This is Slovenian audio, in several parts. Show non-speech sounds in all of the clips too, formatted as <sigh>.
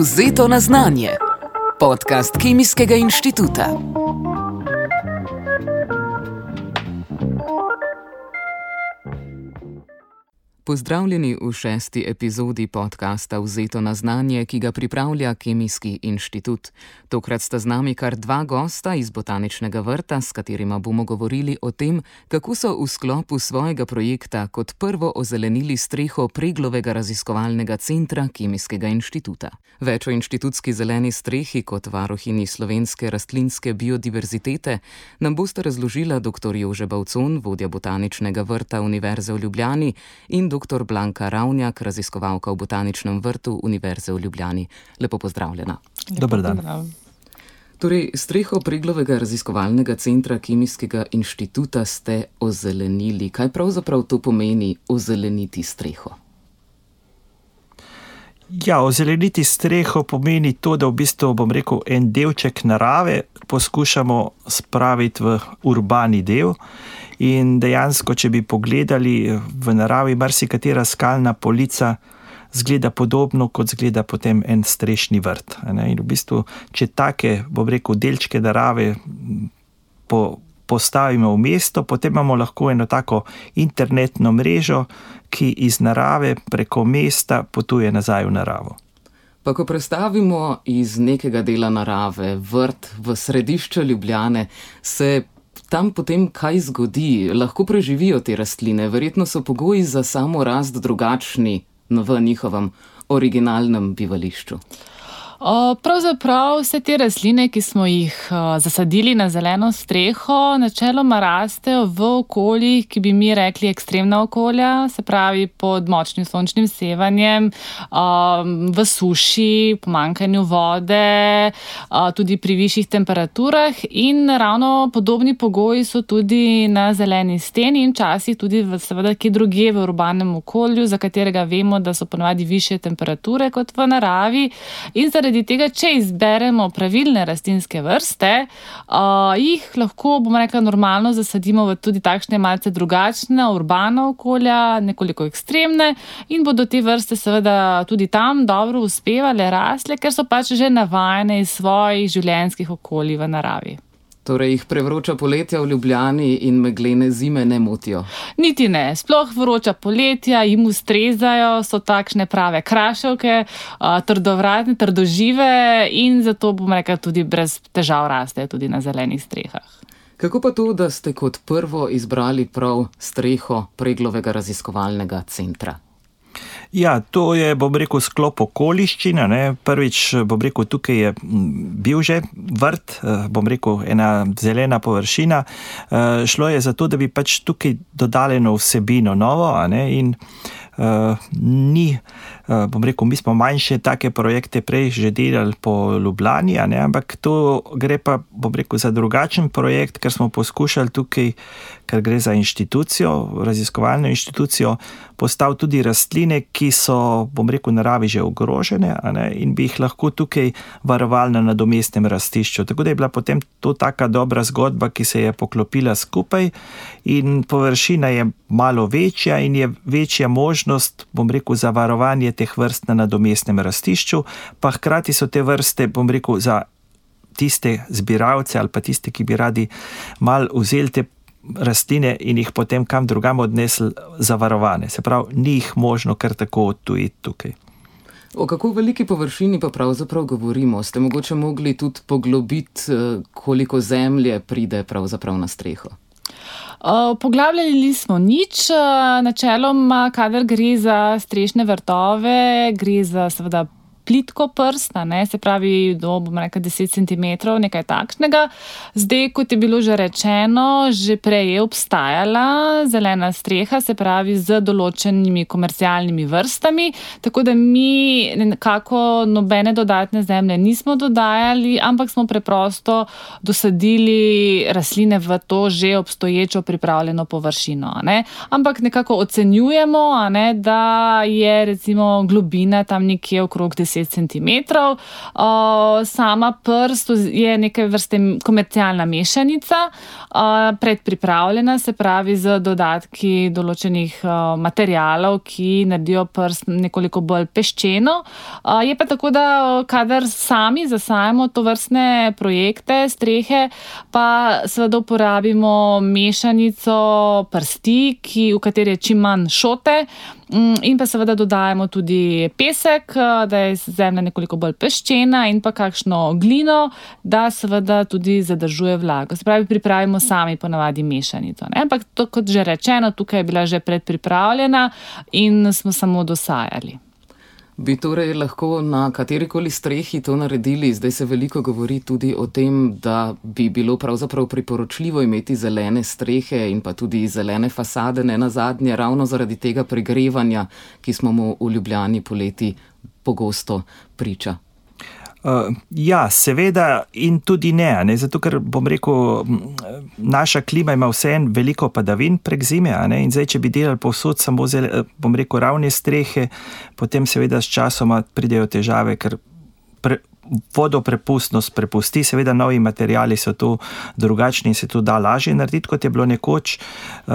Vzeto na znanje. Podcast Kemijskega inštituta. Pozdravljeni v šesti epizodi podcasta Vzeto na znanje, ki ga pripravlja Kemijski inštitut. Tokrat sta z nami kar dva gosta iz botaničnega vrta, s katerima bomo govorili o tem, kako so v sklopu svojega projekta kot prvo ozelenili streho preglovega raziskovalnega centra Kemijskega inštituta. Več o inštitutski zeleni strehi kot varuhini slovenske rastlinske biodiverzitete nam boste razložila dr. Jože Bavcon, vodja botaničnega vrta Univerze v Ljubljani in dr. Blanka Ravnjak, raziskovalka v Botaničnem vrtu Univerze v Ljubljani. Lepo pozdravljena. Dobar dan. Torej, streho preglovega raziskovalnega centra Kemijskega inštituta ste ozelenili. Kaj pravzaprav to pomeni ozeleniti streho? Ja, ozeleniti streho pomeni to, da v bistvu, bom rekel, en delček narave poskušamo spraviti v urbani del. In dejansko, če bi pogledali v naravi, marsikatera skalna polica zgleda podobno, kot zgleda potem en strešni vrt. In v bistvu, če take, bom rekel, delčke narave po, postavimo v mesto, potem imamo lahko eno tako internetno mrežo, ki iz narave preko mesta potuje nazaj v naravo. Pa ko prestavimo iz nekega dela narave vrt v središče Ljubljane, se tam potem kaj zgodi, lahko preživijo te rastline, verjetno so pogoji za samo rast drugačni v njihovem originalnem bivališču. Pravzaprav vse te rastline, ki smo jih zasadili na zeleno streho, načeloma rastejo v okoljih, ki bi mi rekli ekstremna okolja, se pravi pod močnim sončnim sevanjem, v suši, pomankanju vode, tudi pri višjih temperaturah. In ravno podobni pogoji so tudi na zeleni steni in časih tudi v, seveda, ki druge v urbanem okolju, za katerega vemo, da so ponovadi više temperature kot v naravi. In zaradi zaradi tega, če izberemo pravilne rastlinske vrste, uh, jih lahko, bomo rekli, normalno zasadimo v tudi takšne malce drugačne, urbana okolja, nekoliko ekstremne in bodo te vrste seveda tudi tam dobro uspevale, rasle, ker so pač že navajene iz svojih življenjskih okolij v naravi. Torej jih prevroča poletja v Ljubljani in meglene zime ne motijo. Niti ne, sploh vroča poletja, jim ustrezajo, so takšne prave krašovke, trdovratne, trdožive in zato bom rekel, tudi brez težav rastejo tudi na zelenih strehah. Kako pa to, da ste kot prvo izbrali prav streho preglovega raziskovalnega centra? Ja, to je, bom rekel, sklop okoliščine. Ne. Prvič, bom rekel, tukaj je bil že vrt, eh, bom rekel, ena zelena površina. Eh, šlo je za to, da bi pač tukaj dodali eno vsebino, novo, in ni. Uh, bom rekel, mi smo manjše take projekte prej že delali po Ljubljani, ne, ampak to gre pa, bom rekel, za drugačen projekt, ker smo poskušali tukaj, ker gre za inštitucijo, raziskovalno inštitucijo, postaviti tudi rastline, ki so, bom rekel, naravi že ogrožene ne, in bi jih lahko tukaj varovali na nadomestnem rastišču. Tako da je bila potem to taka dobra zgodba, ki se je poklopila skupaj in površina je malo večja in je večja možnost, bom rekel, za varovanje teh vrst na nadomestnem rastišču, pa hkrati so te vrste, bom rekel, za tiste zbiralce ali pa tiste, ki bi radi mal vzeli te rastline in jih potem kam drugam odnesli zavarovane. Se pravi, ni jih možno kar tako odtujiti tukaj. O kako veliki površini pa pravzaprav govorimo? Ste mogoče mogli tudi poglobiti, eh, koliko zemlje pride pravzaprav na streho? Poglabljali smo nič, načeloma, kadar gre za strešne vrtove, gre za seveda plitko prsta, ne, se pravi, do rekli 10 cm, nekaj takšnega. Zdaj, kot je bilo že rečeno, že prej je obstajala zelena streha, se pravi, z določenimi komercialnimi vrstami, tako da mi nekako nobene dodatne zemlje nismo dodajali, ampak smo preprosto dosadili rastline v to že obstoječo pripravljeno površino. Ne. Ampak nekako ocenjujemo, ne, da je recimo globina tam nekje okrog 10 10 cm. Sama prst je neke vrste komercialna mešanica, predpripravljena, se pravi z dodatki določenih materijalov, ki naredijo prst nekoliko bolj peščeno. Je pa tako, da kadar sami zasajamo to vrstne projekte, strehe, pa seveda uporabimo mešanico prsti, ki, v kateri je čim manj šote. Mm, in pa seveda dodajemo tudi pesek, da je zemlja nekoliko bolj peščena, in pa kakšno glino, da seveda tudi zadržuje vlago. Se pravi, pripravimo sami ponavadi mešanico. Ne? Ampak to, kot že rečeno, tukaj je bila že predpripravljena in smo samo dosajali. Bi torej lahko na katerikoli strehi to naredili? Zdaj se veliko govori tudi o tem, da bi bilo pravzaprav priporočljivo imeti zelene strehe in pa tudi zelene fasade, ne na zadnje, ravno zaradi tega pregrevanja, ki smo mu v Ljubljani poleti pogosto priča. Uh, ja, seveda, in tudi ne, ne, zato ker bom rekel, naša klima ima vseeno veliko padavin prek zime. Ne, in zdaj, če bi delali povsod samo zel, bom rekel, ravne strehe, potem seveda s časoma pridejo težave, ker pre, vodoprepustnost prepusti, seveda novi materijali so tu drugačni in se tu da lažje narediti, kot je bilo nekoč. Uh,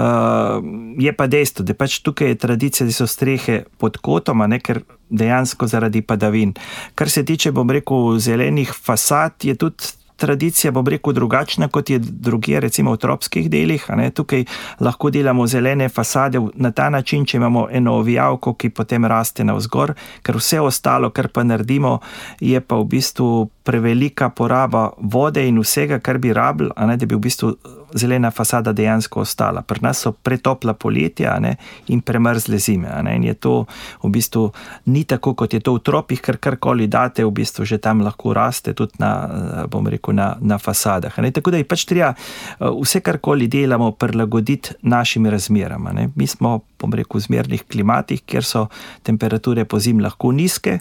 je pa dejstvo, da pač tukaj je tradicija, da so strehe pod kotoma, ne, ker dejansko zaradi padavin. Kar se tiče, bom rekel, zelenih fasad, je tudi tradicija, bom rekel, drugačna kot je druge, recimo v tropskih delih. Tukaj lahko delamo zelene fasade na ta način, če imamo eno ovijalko, ki potem raste navzgor, ker vse ostalo, kar pa naredimo, je pa v bistvu prevelika poraba vode in vsega, kar bi rabili, da bi v bistvu zelena fasada dejansko ostala. Pri nas so pretopla poletja ne, in premrzle zime. Ne, in je to v bistvu ni tako, kot je to v tropih, ker karkoli date, v bistvu že tam lahko raste, tudi na, bom rekel, na, na fasadah. Ne. Tako da je pač treba vse, karkoli delamo, prilagoditi našim razmeram. Ne. Mi smo, bom rekel, v zmernih klimatih, kjer so temperature po zim lahko nizke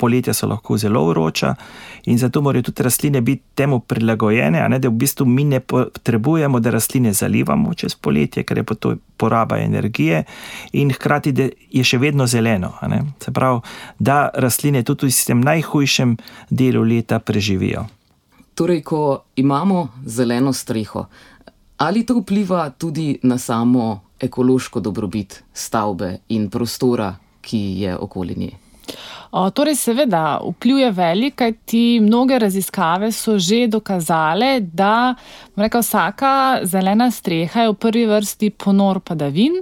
poletja so lahko zelo vroča in zato morajo tudi rastline biti temu prilagojene, ne, da v bistvu mi ne potrebujemo, da rastline zalivamo čez poletje, ker je po to poraba energije in hkrati, da je še vedno zeleno. Se pravi, da rastline tudi v tem najhujšem delu leta preživijo. Torej, ko imamo zeleno streho, ali to vpliva tudi na samo ekološko dobrobit stavbe in prostora, ki je okoli nje? Torej, seveda, vpliv je velik, kajti mnoge raziskave so že dokazale, da reka, vsaka zelena streha je v prvi vrsti ponor padavin,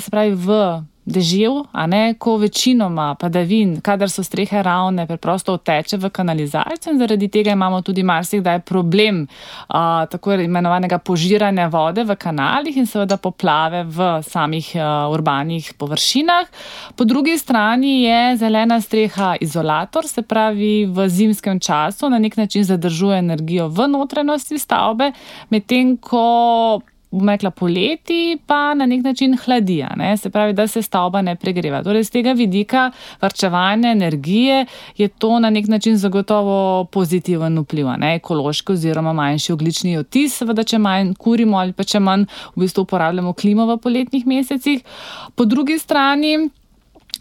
se pravi v dežev, a ne ko večinoma padavin, kadar so strehe ravne, preprosto oteče v kanalizacijo in zaradi tega imamo tudi marsikdaj problem a, tako imenovanega požiranja vode v kanalih in seveda poplave v samih a, urbanih površinah. Po drugi strani je zelena streha izolator, se pravi v zimskem času na nek način zadržuje energijo v notrenosti stavbe, medtem ko bom rekla, poleti, pa na nek način hladija, ne? se pravi, da se stavba ne pregreva. Torej, z tega vidika vrčevanja energije je to na nek način zagotovo pozitiven vpliv, ne? ekološki oziroma manjši oglični odtis, seveda, če manj kurimo ali pa če manj v bistvu uporabljamo klimo v poletnih mesecih. Po drugi strani,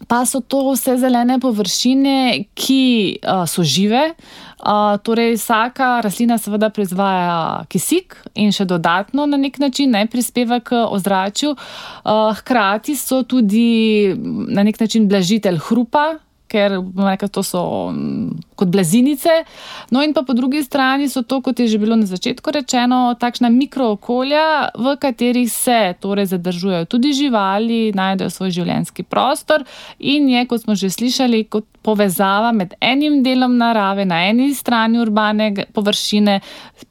pa so to vse zelene površine, ki uh, so žive. Uh, torej, vsaka rastlina seveda proizvaja kisik in še dodatno na nek način ne, prispeva k ozračju. Uh, hkrati so tudi na nek način blažitelj hrupa, ker rekel, to so mm, kot blazinice. No, in pa po drugi strani so to, kot je že bilo na začetku rečeno, takšna mikrookolja, v katerih se torej zadržujejo tudi živali, najdejo svoj življenjski prostor in je, kot smo že slišali, kot povezava med enim delom narave na eni strani urbane površine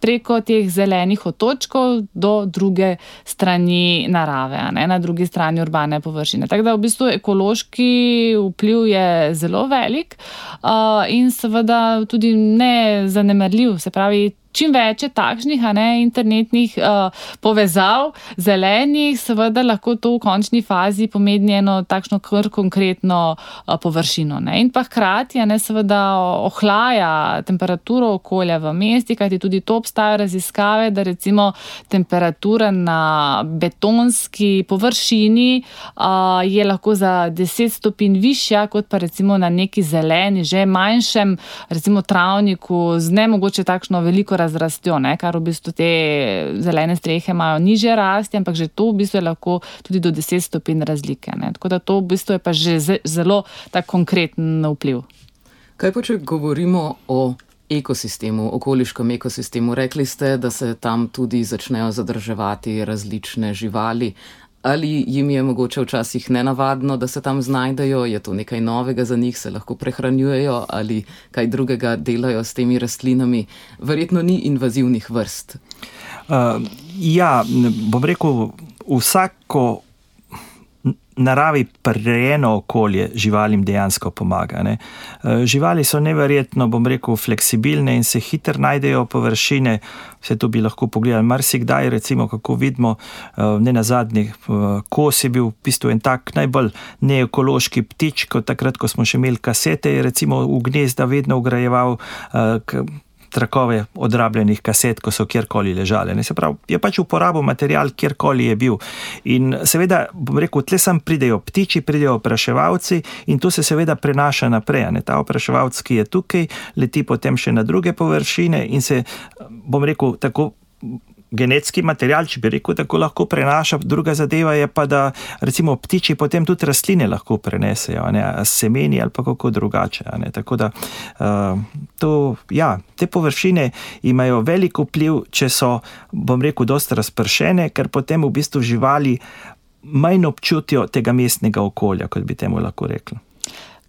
preko teh zelenih otočkov do druge strani narave, ne, na drugi strani urbane površine. Tako da v bistvu ekološki vpliv je zelo velik uh, in seveda tudi ne zanemarljiv. Se pravi, čim več je takšnih ne, internetnih uh, povezav, zelenih, seveda lahko to v končni fazi pomeni eno takšno kar konkretno uh, površino. Ne. In pa hkrati, ne, seveda ohlaja temperaturo okolja v mesti, kajti tudi to obstajajo raziskave, da recimo temperatura na betonski površini uh, je lahko za 10 stopinj višja, kot pa recimo na neki zeleni, že manjšem, recimo travniku z ne mogoče takšno veliko razrastjo, ne, kar v bistvu te zelene strehe imajo niže rasti, ampak že to v bistvu je lahko tudi do 10 stopinj razlike. Ne. Tako da to v bistvu je pa že zelo tak konkreten vpliv. Kaj pa če govorimo o ekosistemu, okoliškem ekosistemu? Rekli ste, da se tam tudi začnejo zadrževati različne živali. Ali jim je mogoče včasih nenavadno, da se tam znajdejo, je to nekaj novega za njih, se lahko prehranjujejo ali kaj drugega delajo s temi rastlinami? Verjetno ni invazivnih vrst. Uh, ja, bom rekel, vsako naravi prejeno okolje živalim dejansko pomaga. Ne. E, živali so neverjetno, bom rekel, fleksibilne in se hitro najdejo površine. Vse to bi lahko pogledali marsikdaj, recimo, kako vidimo, e, ne na zadnji, e, kos je bil v bistvu en tak najbolj neekološki ptič, kot takrat, ko smo še imeli kasete, je recimo v gnezda vedno ugrajeval trakove odrabljenih kaset, ko so kjerkoli ležale. Ne, se pravi, je pač uporabil material, kjerkoli je bil. In seveda, bom rekel, tle sem pridejo ptiči, pridejo opraševalci in to se seveda prenaša naprej. Ne, ta opraševalc, ki je tukaj, leti potem še na druge površine in se, bom rekel, tako genetski material, če bi rekel, tako lahko prenaša. Druga zadeva je pa, da recimo ptiči potem tudi rastline lahko prenesejo, ne, semeni ali pa kako drugače. Ne, tako da uh, to, ja, te površine imajo veliko vpliv, če so, bom rekel, dosta razpršene, ker potem v bistvu živali manj občutijo tega mestnega okolja, kot bi temu lahko rekli.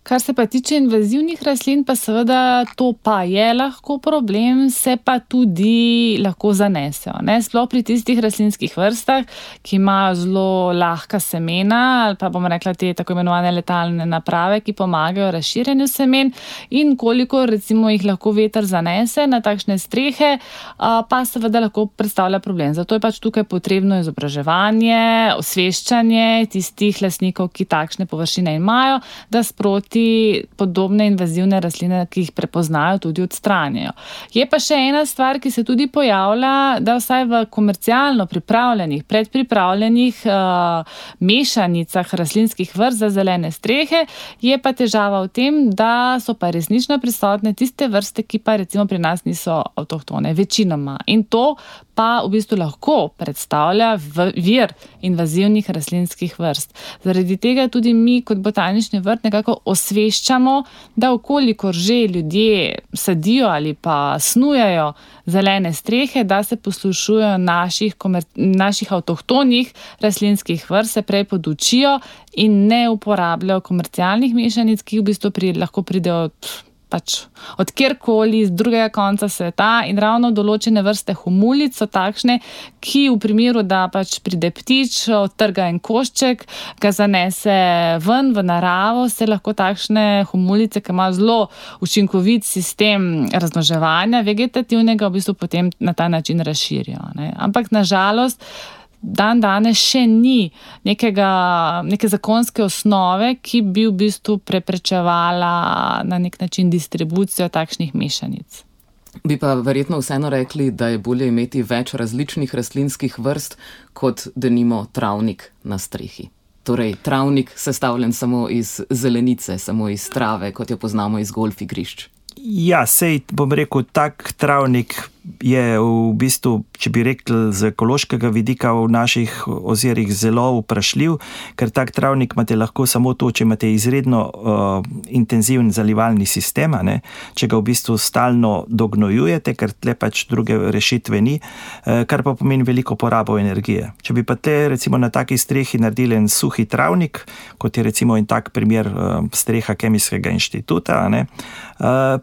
Kar se pa tiče invazivnih rastlin, pa seveda to pa je lahko problem, se pa tudi lahko zanesejo. Ne? Sploh pri tistih rastlinskih vrstah, ki imajo zelo lahka semena ali pa bomo rekla te tako imenovane letalne naprave, ki pomagajo razširjanju semen in koliko recimo jih lahko veter zanese na takšne strehe, pa seveda lahko predstavlja problem. Zato je pač tukaj potrebno izobraževanje, osveščanje tistih lasnikov, ki takšne površine imajo, da sproti ti podobne invazivne rastline, ki jih prepoznajo, tudi odstranijo. Je pa še ena stvar, ki se tudi pojavlja, da vsaj v komercialno pripravljenih, predpripravljenih uh, mešanicah rastlinskih vrst za zelene strehe, je pa težava v tem, da so pa resnično prisotne tiste vrste, ki pa recimo pri nas niso avtohtone, večinoma. In to pa v bistvu lahko predstavlja vir invazivnih rastlinskih vrst. Zaradi tega tudi mi, kot botanični vrt, nekako osveščamo, da okolikor že ljudje sadijo ali pa snujajo zelene strehe, da se poslušujejo naših, naših avtohtonih rastlinskih vrst, se prej podučijo in ne uporabljajo komercialnih mešanic, ki v bistvu pri, lahko pridejo. Pff, pač od kjerkoli iz drugega konca sveta, in ravno določene vrste humulic so takšne, ki v primeru, da pač pride ptič, odtrga en košček, ga zanese ven v naravo, se lahko takšne humulice, ki imajo zelo učinkovit sistem raznoževanja vegetativnega, v bistvu potem na ta način razširijo. Ne. Ampak nažalost dan danes še ni nekega, neke zakonske osnove, ki bi v bistvu preprečevala na nek način distribucijo takšnih mešanic. Bi pa verjetno vseeno rekli, da je bolje imeti več različnih rastlinskih vrst, kot da nimo travnik na strehi. Torej, travnik sestavljen samo iz zelenice, samo iz trave, kot jo poznamo iz golf igrišč. Ja, sej bom rekel, tak travnik je v bistvu, če bi rekel, z ekološkega vidika v naših ozirih zelo vprašljiv, ker tak travnik imate lahko samo to, če imate izredno uh, intenziven zalivalni sistem, ne? če ga v bistvu stalno dognojujete, ker tle pač druge rešitve ni, uh, kar pa pomeni veliko porabo energije. Če bi pa te recimo na taki strehi naredili en suhi travnik, kot je recimo en tak primer uh, streha Kemijskega inštituta, ne? Uh,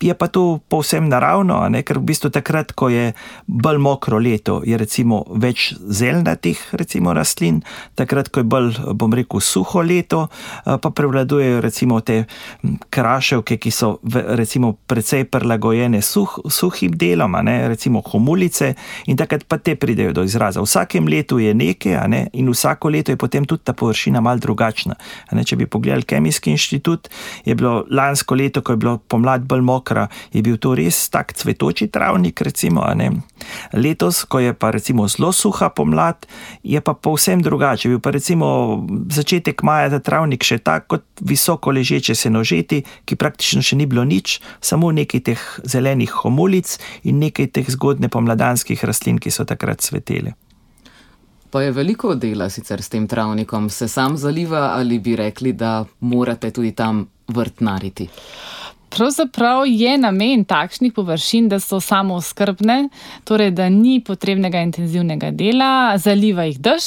je pa to povsem naravno, ne? ker v bistvu takrat, ko je bolj mokro leto, je recimo več zelenatih recimo rastlin, takrat, ko je bolj, bom rekel, suho leto, pa prevladujejo recimo te kraševke, ki so recimo precej prilagojene suh, suhim delom, ne? recimo homulice in takrat pa te pridejo do izraza. V vsakem letu je nekaj ne? in vsako leto je potem tudi ta površina mal drugačna. Če bi pogledali Kemijski inštitut, je bilo lansko leto, ko je bilo pomlad bolj mokro, mokra, je bil to res tak cvetoči travnik. Recimo, Letos, ko je pa recimo zelo suha pomlad, je pa povsem drugače. Bil pa recimo začetek maja ta travnik še tako kot visoko ležeče se nožeti, ki praktično še ni bilo nič, samo nekaj teh zelenih homulic in nekaj teh zgodne pomladanskih rastlin, ki so takrat cvetele. Pa je veliko dela sicer s tem travnikom, se sam zaliva ali bi rekli, da morate tudi tam vrtnariti? Pravzaprav je namen takšnih površin, da so samo skrbne, torej da ni potrebnega intenzivnega dela, zaliva jih dež,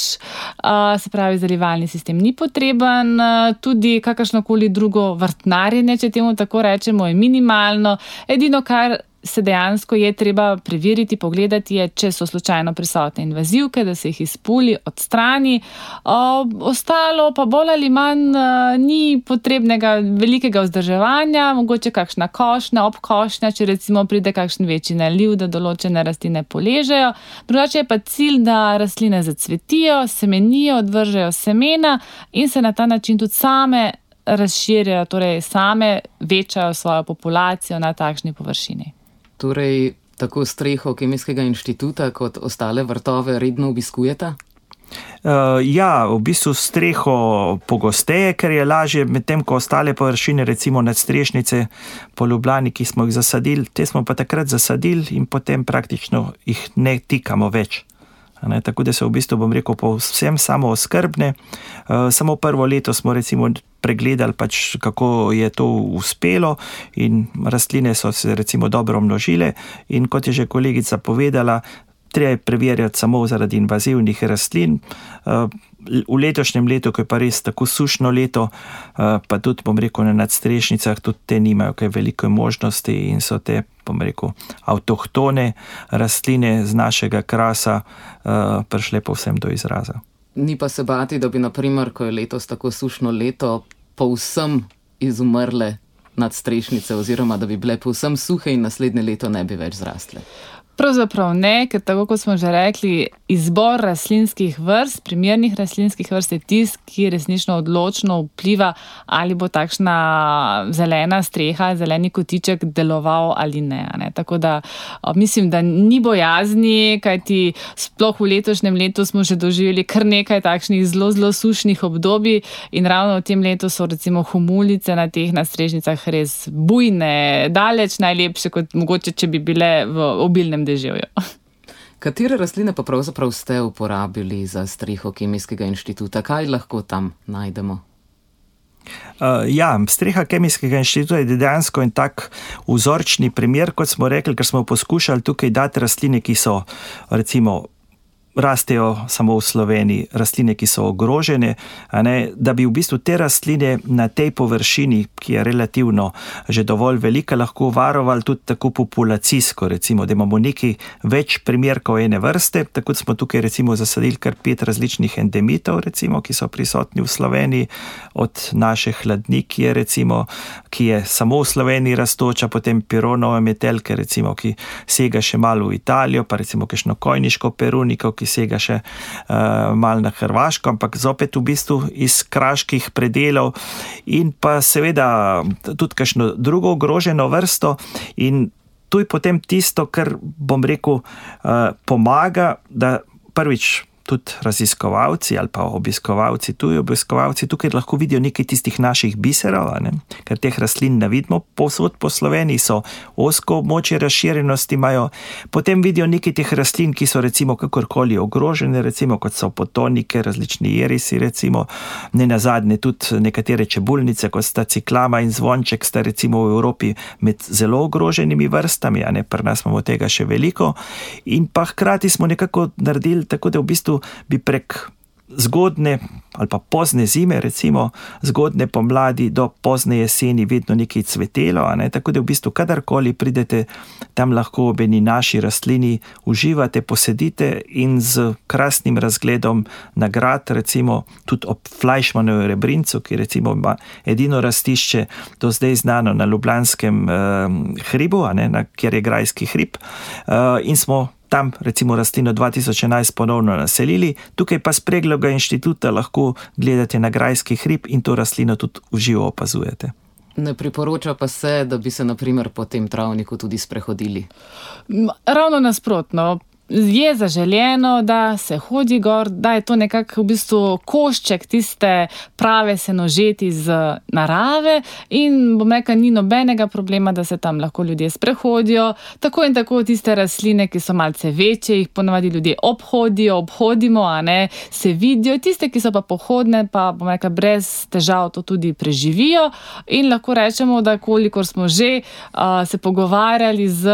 se pravi, zalivalni sistem ni potreben, tudi kakršnokoli drugo vrtnarjenje, če temu tako rečemo, je minimalno. Edino, kar se dejansko je treba preveriti, pogledati, je, če so slučajno prisotne invazivke, da se jih izpuli, odstrani. Ostalo pa bolj ali manj ni potrebnega velikega vzdrževanja, mogoče kakšna košnja, obkošnja, če recimo pride kakšen večji naliv, da določene rastline poležejo. Drugače je pa cilj, da rastline zacvetijo, semenijo, odvržejo semena in se na ta način tudi same. Razširijo, torej same večajo svojo populacijo na takšni površini. Torej, tako streho Kemijskega inštituta kot ostale vrtove redno obiskujete? Uh, ja, v bistvu streho pogosteje, ker je lažje, medtem ko ostale površine, recimo nadstrešnice po Ljubljani, ki smo jih zasadili, te smo pa takrat zasadili in potem praktično jih ne tikamo več. Ne, tako da se v bistvu, bom rekel, povsem samo oskrbne. Uh, samo prvo leto smo recimo pregledali, pač, kako je to uspelo, in rastline so se recimo dobro množile. In kot je že kolegica povedala, treba je preverjati samo zaradi invazivnih rastlin. Uh, v letošnjem letu, ko je pa res tako sušno leto, uh, pa tudi, bom rekel, na nadstrešnicah, tudi te nimajo kaj veliko možnosti in so te bom rekel, avtohtone rastline z našega krasa uh, prišle povsem do izraza. Ni pa se bati, da bi, naprimer, ko je letos tako sušno leto, povsem izumrle nadstrešnice, oziroma da bi bile povsem suhe in naslednje leto ne bi več zrastle. Pravzaprav ne, ker tako kot smo že rekli, izbor rastlinskih vrst, primernih rastlinskih vrst je tisti, ki resnično odločno vpliva, ali bo takšna zelena streha, zeleni kotiček deloval ali ne. ne. Tako da mislim, da ni bojazni, kajti sploh v letošnjem letu smo že doživeli kar nekaj takšnih zelo, zelo sušnih obdobij in ravno v tem letu so recimo humulice na teh nastrežnicah res bujne, daleč najlepše, kot mogoče, če bi bile v obilnem deževju. <laughs> Katere rastline pa pravzaprav ste uporabili za streho Kemijskega inštituta? Kaj lahko tam najdemo? Uh, ja, streha Kemijskega inštituta je dejansko en tak vzorčni primer, kot smo rekli, ker smo poskušali tukaj dati rastline, ki so recimo rastejo samo v Sloveniji, rastline, ki so ogrožene, ne, da bi v bistvu te rastline na tej površini, ki je relativno že dovolj velika, lahko varovali tudi tako populacijsko, recimo, da imamo nekaj več primerkov ene vrste. Tako smo tukaj recimo zasadili kar pet različnih endemitov, recimo, ki so prisotni v Sloveniji, od naše hladnike, recimo, ki je samo v Sloveniji raztoča, potem pironove metelke, recimo, ki sega še malo v Italijo, pa recimo kakšno kojniško peruniko, ki sega še uh, malo na Hrvaško, ampak zopet v bistvu iz kraških predelov in pa seveda tudi kakšno drugo ogroženo vrsto. In tu je potem tisto, kar bom rekel, uh, pomaga, da prvič tudi raziskovalci ali pa obiskovalci, tuji obiskovalci, tukaj lahko vidijo nekaj tistih naših biserov, ne? ker teh rastlin ne vidimo. Povsod po Sloveniji, so osko območje razširjenosti, imajo. Potem vidijo nekaj teh rastlin, ki so recimo kakorkoli ogrožene, recimo kot so potonike, različni jerisi, recimo. Ne na zadnje tudi nekatere čebulnice, kot sta ciklama in zvonček, sta recimo v Evropi med zelo ogroženimi vrstami, a ne pri nas imamo tega še veliko. In pa hkrati smo nekako naredili tako, da v bistvu bi prek zgodne ali pa pozne zime, recimo zgodne pomladi do pozne jeseni, vedno nekaj cvetelo. Ne? Tako da v bistvu, kadarkoli pridete, tam lahko ob eni naši rastlini uživate, posedite in z krasnim razgledom na grad, recimo tudi ob Fleischmannovi rebrincu, ki recimo ima edino rastišče do zdaj znano na Ljubljanskem eh, hribu, ne, na, kjer je grajski hrib. Eh, in smo tam recimo rastlino 2011 ponovno naselili, tukaj pa z pregloga inštituta lahko gledate na grajski hrib in to rastlino tudi uživo opazujete. Ne priporoča pa se, da bi se naprimer po tem travniku tudi sprehodili. Ravno nasprotno, je zaželjeno, da se hodi gor, da je to nekako v bistvu košček tiste prave senožeti iz narave in bom rekel, ni nobenega problema, da se tam lahko ljudje sprehodijo. Tako in tako tiste rastline, ki so malce večje, jih ponovadi ljudje obhodijo, obhodimo, a ne se vidijo. Tiste, ki so pa pohodne, pa bom rekel, brez težav to tudi preživijo in lahko rečemo, da kolikor smo že uh, se pogovarjali z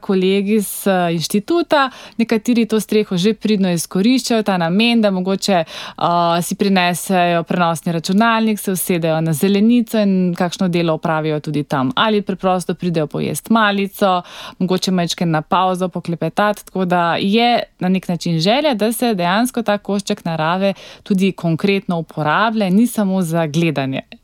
kolegi iz uh, inštituta, nekateri to streho že pridno izkoriščajo, ta namen, da mogoče uh, si prinesejo prenosni računalnik, se usedejo na zelenico in kakšno delo opravijo tudi tam. Ali preprosto pridejo pojesti malico, mogoče mečke na pauzo, poklepetati. Tako da je na nek način želja, da se dejansko ta košček narave tudi konkretno uporablja, ni samo za gledanje.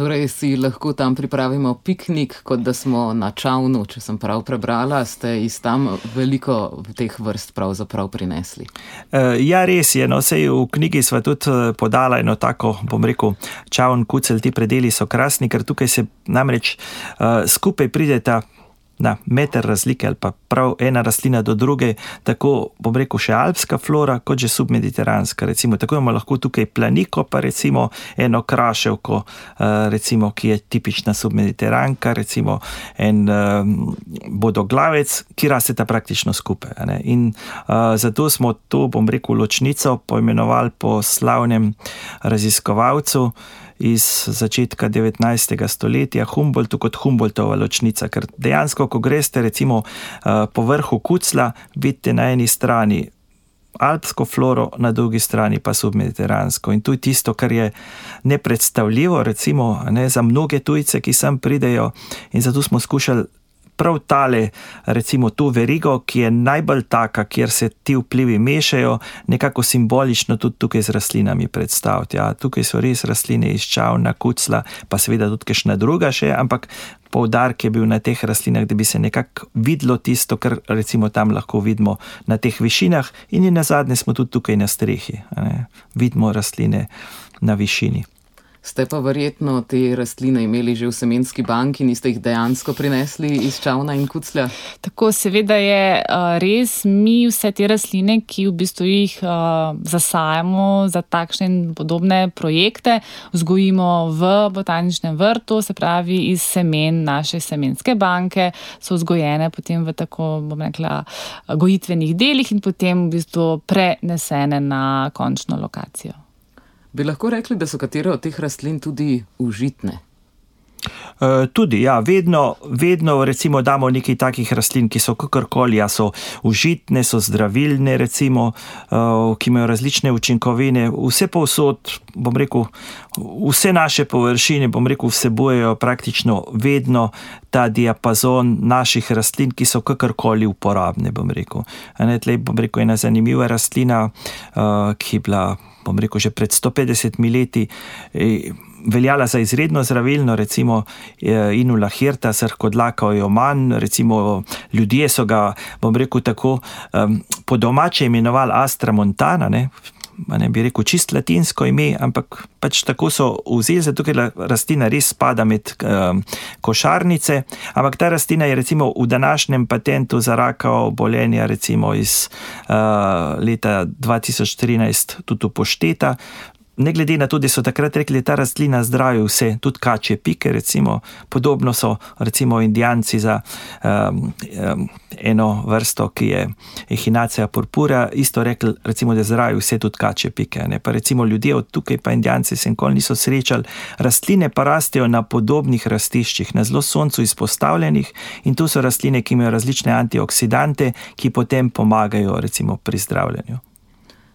Torej, si lahko tam pripravimo piknik, kot da smo na čovnu. Če sem prav prebrala, ste iz tam veliko teh vrst pravzaprav prinesli. Uh, ja, res je. No, v knjigi smo tudi eh, podali eno tako, bom rekel, čovn, kucel, ti predeli so krasni, ker tukaj se namreč uh, skupaj prideta na meter razlike ali pa prav ena rastlina do druge, tako bom rekel še alpska flora, kot že submediteranska. Recimo, tako imamo lahko tukaj planiko, pa recimo eno kraševko, eh, recimo, ki je tipična submediteranka, recimo en um, bodoglavec, ki rasteta praktično skupaj. In uh, zato smo to, bom rekel, ločnico poimenovali po slavnem raziskovalcu iz začetka 19. stoletja, Humboldtu kot Humboldtova ločnica. Ker dejansko, ko greste recimo eh, po vrhu Kucla, vidite na eni strani alpsko floro, na drugi strani pa submediteransko. In to je tisto, kar je nepredstavljivo, recimo ne, za mnoge tujce, ki sem pridejo, in zato smo skušali prav tale, recimo to verigo, ki je najbolj taka, kjer se ti vplivi mešajo, nekako simbolično tudi tukaj z rastlinami predstaviti. Ja, tukaj so res rastline iz čavna, kucla, pa seveda tudi kakšna druga še, ampak poudarek je bil na teh rastlinah, da bi se nekako videlo tisto, kar recimo tam lahko vidimo na teh višinah, in na zadnje smo tudi tukaj na strehi, vidimo rastline na višini. Ste pa verjetno te rastline imeli že v semenski banki in ste jih dejansko prinesli iz Čavna in Kuclja? Tako, seveda je res, mi vse te rastline, ki v bistvu jih zasajamo za takšne in podobne projekte, vzgojimo v botaničnem vrtu, se pravi iz semen naše semenske banke, so vzgojene potem v tako, bom rekla, gojitvenih delih in potem v bistvu prenesene na končno lokacijo. Bi lahko rekli, da so katere od teh rastlin tudi užitne? Uh, tudi, ja, vedno, vedno recimo, damo nekaj takih rastlin, ki so kakorkoli, ja, so užitne, so zdravilne, recimo, uh, ki imajo različne učinkovine. Vse povsod, bom rekel, vse naše površine, bom rekel, vsebujejo praktično vedno ta diapazon naših rastlin, ki so kakorkoli uporabne. Bom rekel. Ne, tlej, bom rekel, ena zanimiva rastlina, uh, ki je bila bom rekel, že pred 150 leti eh, veljala za izredno zdravilno, recimo eh, Inula Hirta, srhodlaka Ojoman, recimo ljudje so ga, bom rekel, tako po domače imenovali Astra Montana, ne, ne bi rekel čist latinsko ime, ampak pač tako so vzeli, zato ker rastlina res spada med um, košarnice. Ampak ta rastlina je recimo v današnjem patentu za raka obolenja, recimo iz uh, leta 2013, tudi upošteta ne glede na to, da so takrat rekli, da ta rastlina zdravi vse, tudi kače, pike, recimo, podobno so recimo indijanci za um, um, eno vrsto, ki je ehinacija purpura, isto rekli, recimo, da zdravi vse, tudi kače, pike. Ne? Pa recimo ljudje od tukaj, pa indijanci se nikoli niso srečali, rastline pa rastejo na podobnih rastiščih, na zelo soncu izpostavljenih in to so rastline, ki imajo različne antioksidante, ki potem pomagajo recimo pri zdravljenju.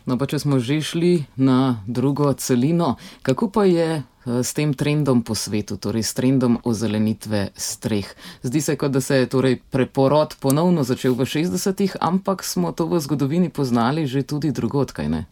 No, pa če smo že šli na drugo celino, kako pa je s tem trendom po svetu, torej s trendom ozelenitve streh. Zdi se, kot da se je torej preporod ponovno začel v 60-ih, ampak smo to v zgodovini poznali že tudi drugot, kaj ne?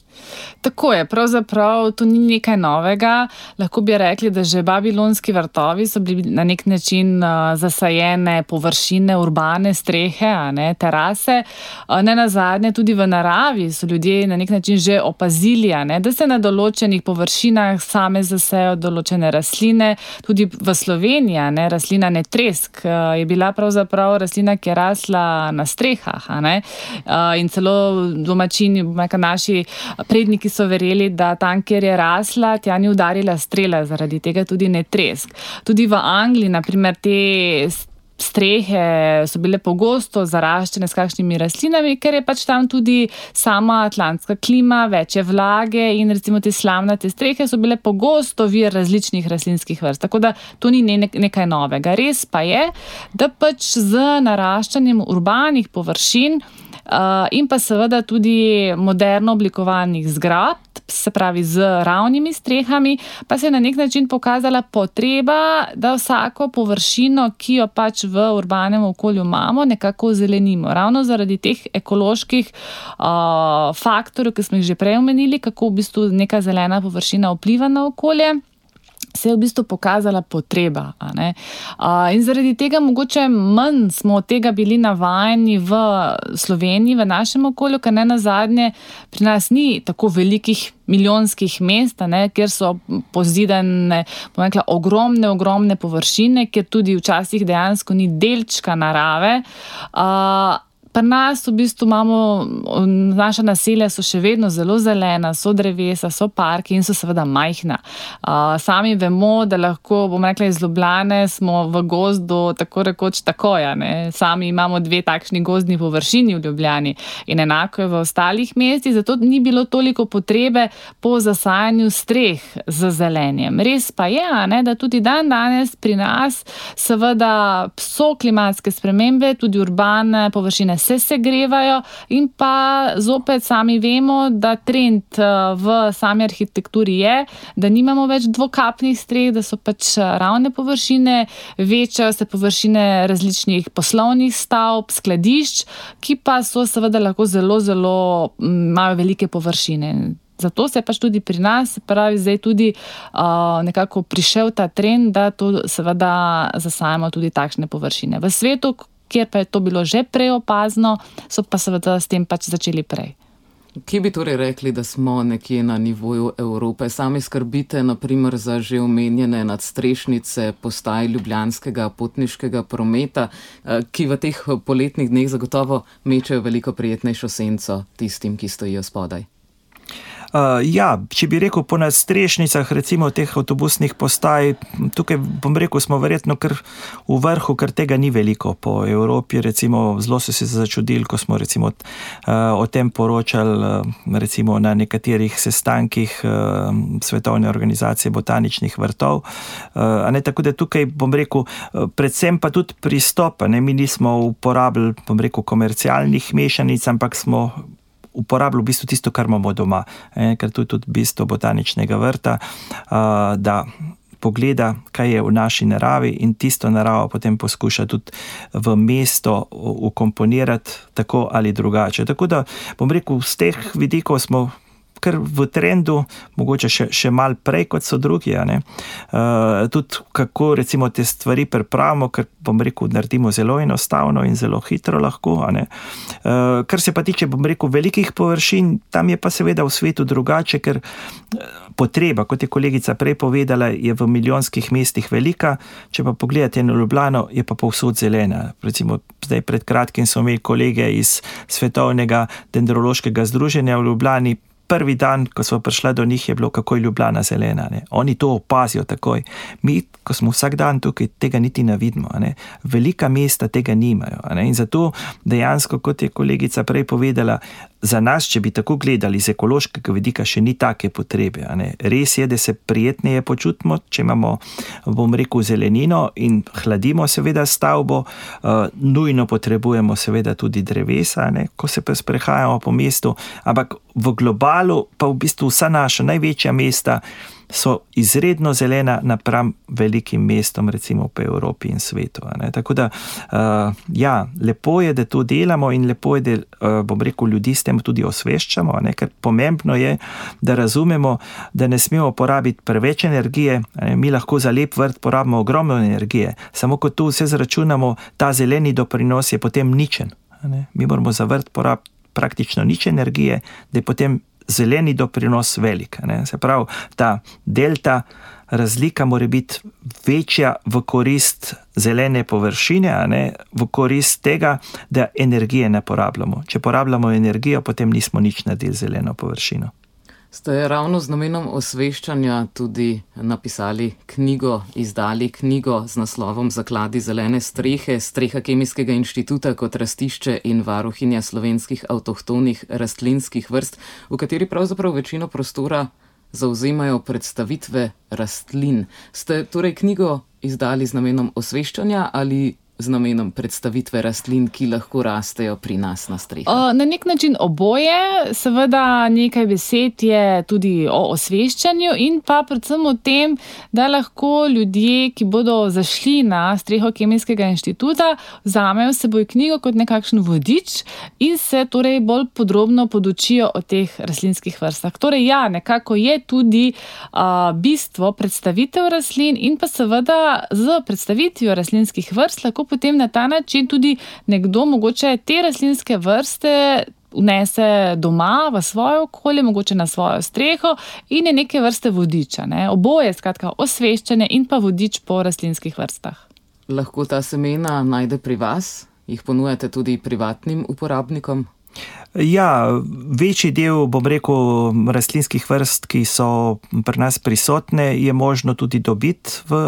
Tako je, pravzaprav to ni nekaj novega. Lahko bi rekli, da že babilonski vrtovi so bili na nek način uh, zasajene površine, urbane strehe, ne, terase. Uh, ne na zadnje, tudi v naravi so ljudje na nek način že opazili, ne, da se na določenih površinah same zasejo določene rastline, tudi v Sloveniji, ne, rastlina netresk eh, je bila pravzaprav rastlina, ki je rasla na strehah. Eh, in celo domačini, naši predniki so verjeli, da tam, kjer je rasla, tja ni udarila strela, zaradi tega tudi netresk. Tudi v Angliji, naprimer, te strehe so bile pogosto zaraščene s kakšnimi rastlinami, ker je pač tam tudi sama atlantska klima, večje vlage in recimo te slavnate strehe so bile pogosto vir različnih rastlinskih vrst. Tako da to ni nekaj novega. Res pa je, da pač z naraščanjem urbanih površin in pa seveda tudi moderno oblikovanih zgradb, se pravi z ravnimi strehami, pa se je na nek način pokazala potreba, da vsako površino, ki jo pač v urbanem okolju imamo, nekako zelenimo. Ravno zaradi teh ekoloških uh, faktorjev, ki smo jih že prej omenili, kako v bistvu neka zelena površina vpliva na okolje se je v bistvu pokazala potreba. In zaradi tega mogoče manj smo tega bili navajeni v Sloveniji, v našem okolju, ker ne na zadnje pri nas ni tako velikih. Milijonskih mest, ne, kjer so pozidane rekla, ogromne, ogromne površine, kjer tudi včasih dejansko ni delčka narave. Uh, Pri nas v bistvu imamo, naša naselja so še vedno zelo zelena, so drevesa, so parki in so seveda majhna. Uh, sami vemo, da lahko, bomo rekli, iz Ljubljane smo v gozdu tako rekoč takoja. Ne? Sami imamo dve takšni gozdni površini v Ljubljani in enako je v ostalih mestih, zato ni bilo toliko potrebe po zasajanju streh z zelenjem. Res pa je, ne, da tudi dan danes pri nas seveda so klimatske spremembe, tudi urbane površine se segrevajo, in pa zopet sami vemo, da trend eh, v sami arhitekturi je, da nimamo več dvokapnih streh, da so pač eh, ravne površine, večajo se površine različnih poslovnih stavb, skladišč, ki pa so seveda lahko zelo, zelo imajo velike površine. Zato se je pač tudi pri nas, pravi, zdaj tudi uh, nekako prišel ta trend, da to seveda zasajamo tudi takšne površine. V svetu, kjer pa je to bilo že prej opazno, so pa seveda s tem pač začeli prej. Kje bi torej rekli, da smo nekje na nivoju Evrope? Sami skrbite naprimer za že omenjene nadstrešnice postaj ljubljanskega potniškega prometa, eh, ki v teh poletnih dneh zagotovo mečejo veliko prijetnejšo senco tistim, ki stojijo spodaj. Uh, ja, če bi rekel po nastrešnicah, recimo teh avtobusnih postaj, tukaj bom rekel, smo verjetno kar v vrhu, ker tega ni veliko po Evropi. Recimo, zelo so se začudili, ko smo recimo, uh, o tem poročali uh, recimo, na nekaterih sestankih Svetovne organizacije botaničnih vrtov. Ne, tako da tukaj bom rekel, predvsem pa tudi pristop. Ne, mi nismo uporabljali, bom rekel, komercialnih mešanic, ampak smo uporabljal v bistvu tisto, kar imamo doma, eh, ker to je tudi bistvo botaničnega vrta, uh, da pogleda, kaj je v naši naravi in tisto naravo potem poskuša tudi v mesto ukomponirati tako ali drugače. Tako da bom rekel, z teh vidikov smo kar v trendu, mogoče še, še mal prej kot so drugi. Uh, tudi kako recimo te stvari pripravimo, ker bom rekel, naredimo zelo enostavno in zelo hitro lahko. Uh, kar se pa tiče, bom rekel, velikih površin, tam je pa seveda v svetu drugače, ker uh, potreba, kot je kolegica prej povedala, je v milijonskih mestih velika, če pa pogledate na Ljubljano, je pa povsod zelena. Recimo, zdaj pred kratkim smo imeli kolege iz Svetovnega dendrološkega združenja v Ljubljani, prvi dan, ko smo prišli do njih, je bilo kako je ljubljena zelena. Ne? Oni to opazijo takoj. Mi, ko smo vsak dan tukaj, tega niti ne vidimo. Ne? Velika mesta tega nimajo. In zato dejansko, kot je kolegica prej povedala, za nas, če bi tako gledali iz ekološkega vidika, še ni take potrebe. Res je, da se prijetneje počutimo, če imamo, bom rekel, zelenino in hladimo, seveda, stavbo. Uh, nujno potrebujemo, seveda, tudi drevesa, ne? ko se sprehajamo po mestu, ampak v globalu, pa v bistvu vsa naša največja mesta so izredno zelena napram velikim mestom, recimo po Evropi in svetu. Tako da, uh, ja, lepo je, da to delamo in lepo je, da, uh, bom rekel, ljudi s tem tudi osveščamo, ne? ker pomembno je, da razumemo, da ne smemo porabiti preveč energije, ne? mi lahko za lep vrt porabimo ogromno energije, samo ko tu vse zračunamo, ta zeleni doprinos je potem ničen. Ne? Mi moramo za vrt porabiti praktično nič energije, da je potem zeleni doprinos velik. Ne? Se pravi, ta delta razlika mora biti večja v korist zelene površine, ne? v korist tega, da energije ne porabljamo. Če porabljamo energijo, potem nismo nič naredili zeleno površino. Ste ravno z namenom osveščanja tudi napisali knjigo, izdali knjigo z naslovom Zakladi zelene strehe, streha Kemijskega inštituta kot rastišče in varuhinja slovenskih avtohtonih rastlinskih vrst, v kateri pravzaprav večino prostora zauzemajo predstavitve rastlin. Ste torej knjigo izdali z namenom osveščanja ali z namenom predstavitve rastlin, ki lahko rastejo pri nas na strehi? Na nek način oboje, seveda nekaj besed je tudi o osveščanju in pa predvsem o tem, da lahko ljudje, ki bodo zašli na streho Kemijskega inštituta, vzamejo seboj knjigo kot nekakšen vodič in se torej bolj podrobno podučijo o teh rastlinskih vrstah. Torej, ja, nekako je tudi uh, bistvo predstavitev rastlin in pa seveda z predstavitvijo rastlinskih vrst lahko potem na ta način tudi nekdo mogoče te rastlinske vrste. Vnese doma v svoje okolje, mogoče na svojo streho, in je neke vrste vodiča. Ne? Oboje, skratka, osveščanje in pa vodič po rastlinskih vrstah. Lahko ta semena najde pri vas, jih ponujate tudi privatnim uporabnikom? Ja, večji del, bom rekel, rastlinskih vrst, ki so pri nas prisotne, je možno tudi dobiti v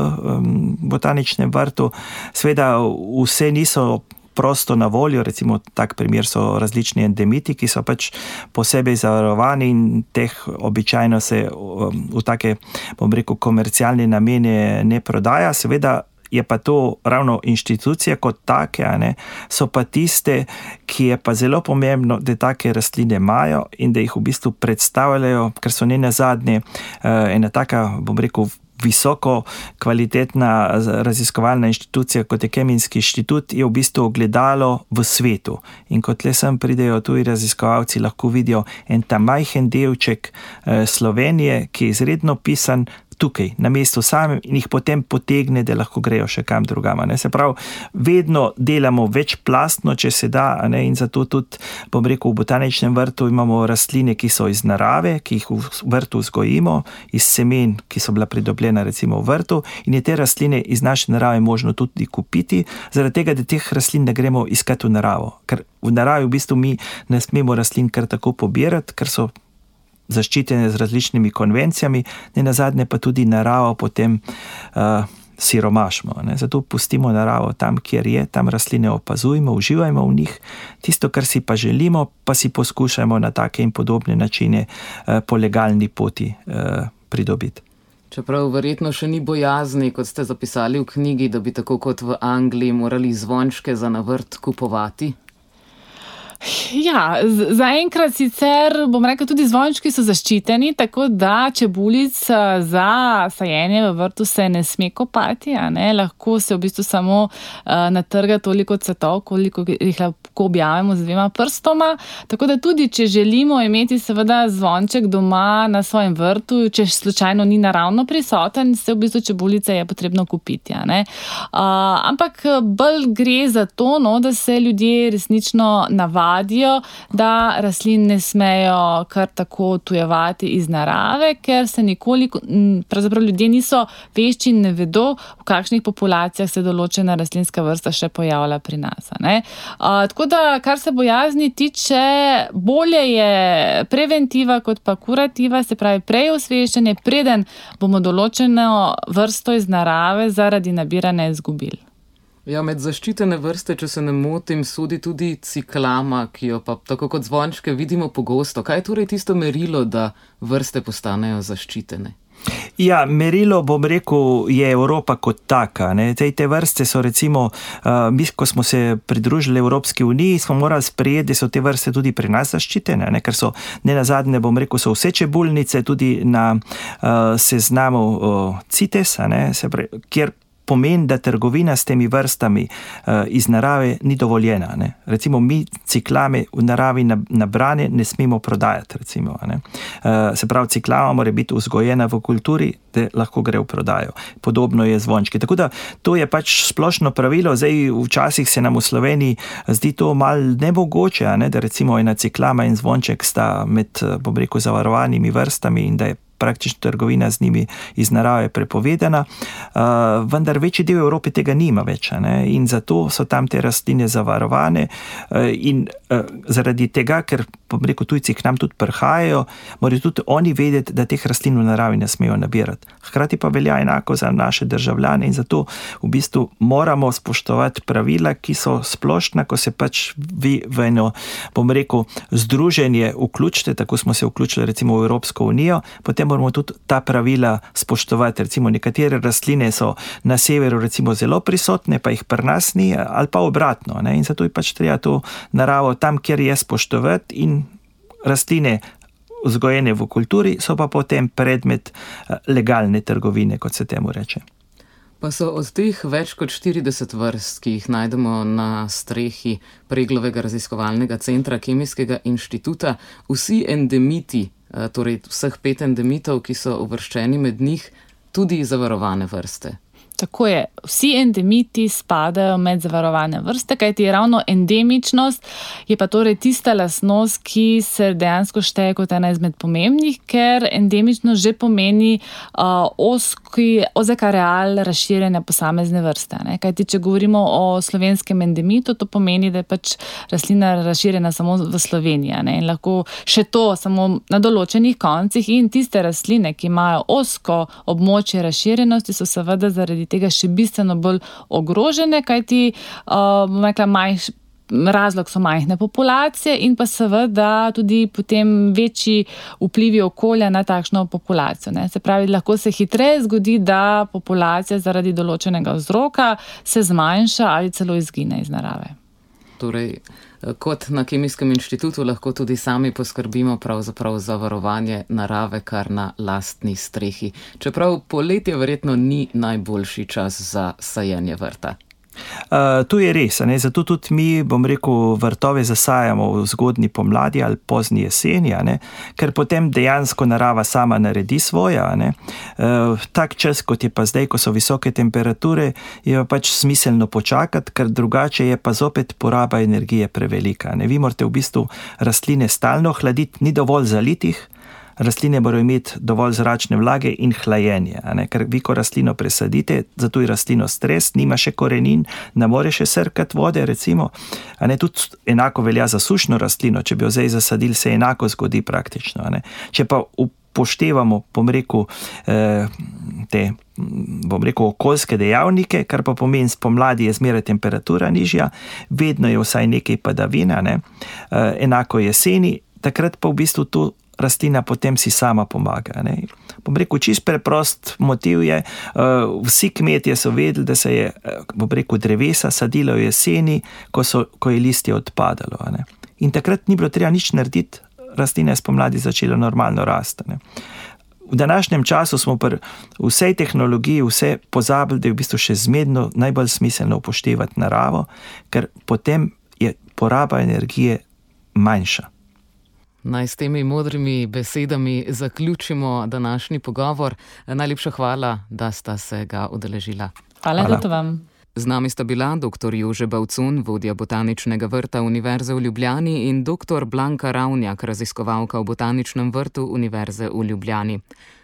botaničnem vrtu. Sveda, vse niso. Prosto na voljo, recimo, tak primer so različni endemiti, ki so pač posebej zavarovani in teh običajno se v take, bom rekel, komercialne namene ne prodaja. Seveda, je pa to ravno inštitucije kot take, ne, so pa tiste, ki je pa zelo pomembno, da take rastline imajo in da jih v bistvu predstavljajo, ker so ne na zadnje eh, ena taka, bom rekel, visoko kvalitetna raziskovalna inštitucija, kot je Kemijski inštitut, je v bistvu ogledalo v svetu. In kot le sem pridejo tuji raziskovalci, lahko vidijo en ta majhen delček eh, Slovenije, ki je izredno pisan, tukaj, na mestu samem, in jih potem potegne, da lahko grejo še kam drugam. Se pravi, vedno delamo večplastno, če se da, ne? in zato tudi, bom rekel, v botaničnem vrtu imamo rastline, ki so iz narave, ki jih v vrtu vzgojimo, iz semen, ki so bila pridobljena recimo v vrtu, in je te rastline iz naše narave možno tudi kupiti, zaradi tega, da teh rastlin ne gremo iskati v naravo. Ker v naravi v bistvu mi ne smemo rastlin kar tako pobirati, ker so zaščitene z različnimi konvencijami, ne na zadnje pa tudi naravo potem uh, siromašmo. Ne. Zato pustimo naravo tam, kjer je, tam rastline opazujemo, uživajmo v njih, tisto, kar si pa želimo, pa si poskušamo na take in podobne načine uh, po legalni poti uh, pridobiti. Čeprav verjetno še ni bojazni, kot ste zapisali v knjigi, da bi tako kot v Angliji morali zvončke za navrt kupovati. Ja, zaenkrat sicer bom rekel, tudi zvončki so zaščiteni, tako da čebulic za sajenje v vrtu se ne sme kopati. Ne? Lahko se v bistvu samo uh, natrga toliko cvetov, koliko jih lahko objavimo z dvema prstoma. Tako da tudi, če želimo imeti seveda zvonček doma na svojem vrtu, če slučajno ni naravno prisoten, se v bistvu čebulice je potrebno kupiti. Uh, ampak bolj gre za to, no, da se ljudje resnično navadijo navadijo, da rastlin ne smejo kar tako tujevati iz narave, ker se nikoli, pravzaprav ljudje niso vešči in ne vedo, v kakšnih populacijah se določena rastlinska vrsta še pojavlja pri nas. A, tako da, kar se bojazni tiče, bolje je preventiva kot pa kurativa, se pravi prej osveščanje, preden bomo določeno vrsto iz narave zaradi nabiranja izgubili. Ja, med zaščitene vrste, če se ne motim, sodi tudi ciklama, ki jo pa tako kot zvončke vidimo pogosto. Kaj je torej tisto merilo, da vrste postanejo zaščitene? Ja, merilo, bom rekel, je Evropa kot taka. Te, te vrste so, recimo, uh, mi, ko smo se pridružili Evropski uniji, smo morali sprejeti, da so te vrste tudi pri nas zaščitene, ne? ker so ne na zadnje, bom rekel, so vse čebulnice tudi na uh, seznamu uh, CITES, kjer pomeni, da trgovina s temi vrstami uh, iz narave ni dovoljena. Ne? Recimo, mi ciklame v naravi nabrane ne smemo prodajati. Recimo, uh, se pravi, ciklama mora biti vzgojena v kulturi, da lahko gre v prodajo. Podobno je zvončki. Tako da to je pač splošno pravilo. Zdaj, včasih se nam v Sloveniji zdi to mal nemogoče, ne? da recimo ena ciklama in zvonček sta med, eh, bom rekel, zavarovanimi vrstami in da je praktično trgovina z njimi iz narave prepovedana, vendar večji del Evrope tega nima več ne? in zato so tam te rastline zavarovane. In zaradi tega, ker rekel, tujci k nam tudi prihajajo, morajo tudi oni vedeti, da teh rastlin v naravi ne smejo nabirati. Hkrati pa velja enako za naše državljane in zato v bistvu moramo spoštovati pravila, ki so splošna, ko se pač vi v eno, bom rekel, združenje vključite, tako smo se vključili recimo v Evropsko unijo, potem moramo tudi ta pravila spoštovati. Recimo nekatere rastline so na severu recimo zelo prisotne, pa jih pri nas ni, ali pa obratno. Ne? In zato je pač treba to naravo tam, kjer je spoštovati in rastline. Vzgojene v kulturi so pa potem predmet eh, legalne trgovine, kot se temu reče. Pa so od teh več kot 40 vrst, ki jih najdemo na strehi Preglovega raziskovalnega centra Kemijskega inštituta, vsi endemiti Eh, torej vseh pet endemitov, ki so uvrščeni med njih, tudi zavarovane vrste. Tako je, vsi endemiti spadajo med zavarovane vrste, kajti ravno endemičnost je pa torej tista lasnost, ki se dejansko šteje kot ena izmed pomembnih, ker endemičnost že pomeni uh, oski, ozek areal razširjanja posamezne vrste. Ne? Kajti, če govorimo o slovenskem endemitu, to pomeni, da je pač rastlina razširjena samo v Sloveniji ne? in lahko še to samo na določenih koncih in tiste rastline, ki imajo osko območje razširjenosti, so seveda zaradi tega še bistveno bolj ogrožene, kajti uh, rekla, majh, razlog so majhne populacije in pa seveda tudi potem večji vplivi okolja na takšno populacijo. Ne. Se pravi, lahko se hitreje zgodi, da populacija zaradi določenega vzroka se zmanjša ali celo izgine iz narave. Torej, kot na Kemijskem inštitutu lahko tudi sami poskrbimo za varovanje narave, kar na lastni strehi. Čeprav poletje verjetno ni najboljši čas za sajenje vrta. Uh, to je res, ne? zato tudi mi, bom rekel, vrtove zasajamo v zgodni pomladi ali pozni jeseni, ker potem dejansko narava sama naredi svoje. Uh, tak čas, kot je pa zdaj, ko so visoke temperature, je pa pač smiselno počakati, ker drugače je pa zopet poraba energije prevelika. Ne? Vi morate v bistvu rastline stalno hladiti, ni dovolj zalitih rastline morajo imeti dovolj zračne vlage in hlajenje. Ker vi, ko rastlino presadite, zato je rastlino stres, nima še korenin, ne more še srkati vode. Recimo. Tudi enako velja za sušno rastlino, če bi jo zdaj zasadili, se enako zgodi praktično. Če pa upoštevamo, bom rekel, eh, te. Bom rekel, okoljske dejavnike, kar pa pomeni, spomladi je zmeraj temperatura nižja, vedno je vsaj nekaj padavina, ne? e, enako jeseni, takrat pa v bistvu to rastlina potem si sama pomaga. Ne. Bom rekel, čist preprost motiv je, uh, vsi kmetje so vedeli, da se je, eh, bom rekel, drevesa sadilo v jeseni, ko, so, ko je listje odpadalo. In takrat ni bilo treba nič narediti, rastlina je spomladi začela normalno rasti. V današnjem času smo pri vsej tehnologiji vse pozabili, da je v bistvu še zmedno najbolj smiselno upoštevati naravo, ker potem je poraba energije manjša. Naj s temi modrimi besedami zaključimo današnji pogovor. Najlepša hvala, da sta se ga udeležila. Hvala, hvala. da vam. Z nami sta bila dr. Jože Bavcun, vodja botaničnega vrta Univerze v Ljubljani in dr. Blanka Ravnjak, raziskovalka v botaničnem vrtu Univerze v Ljubljani.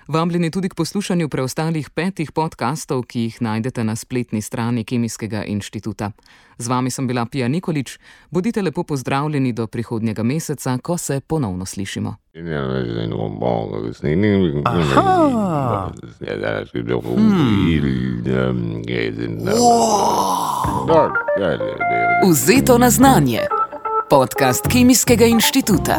Vabljeni tudi k poslušanju preostalih petih podkastov, ki jih najdete na spletni strani Kemijskega inštituta. Z vami sem bila Pija Nikolič, bodite lepo pozdravljeni do prihodnjega meseca, ko se ponovno slišimo. Aha. Vzeto na znanje. Podcast Kemijskega inštituta.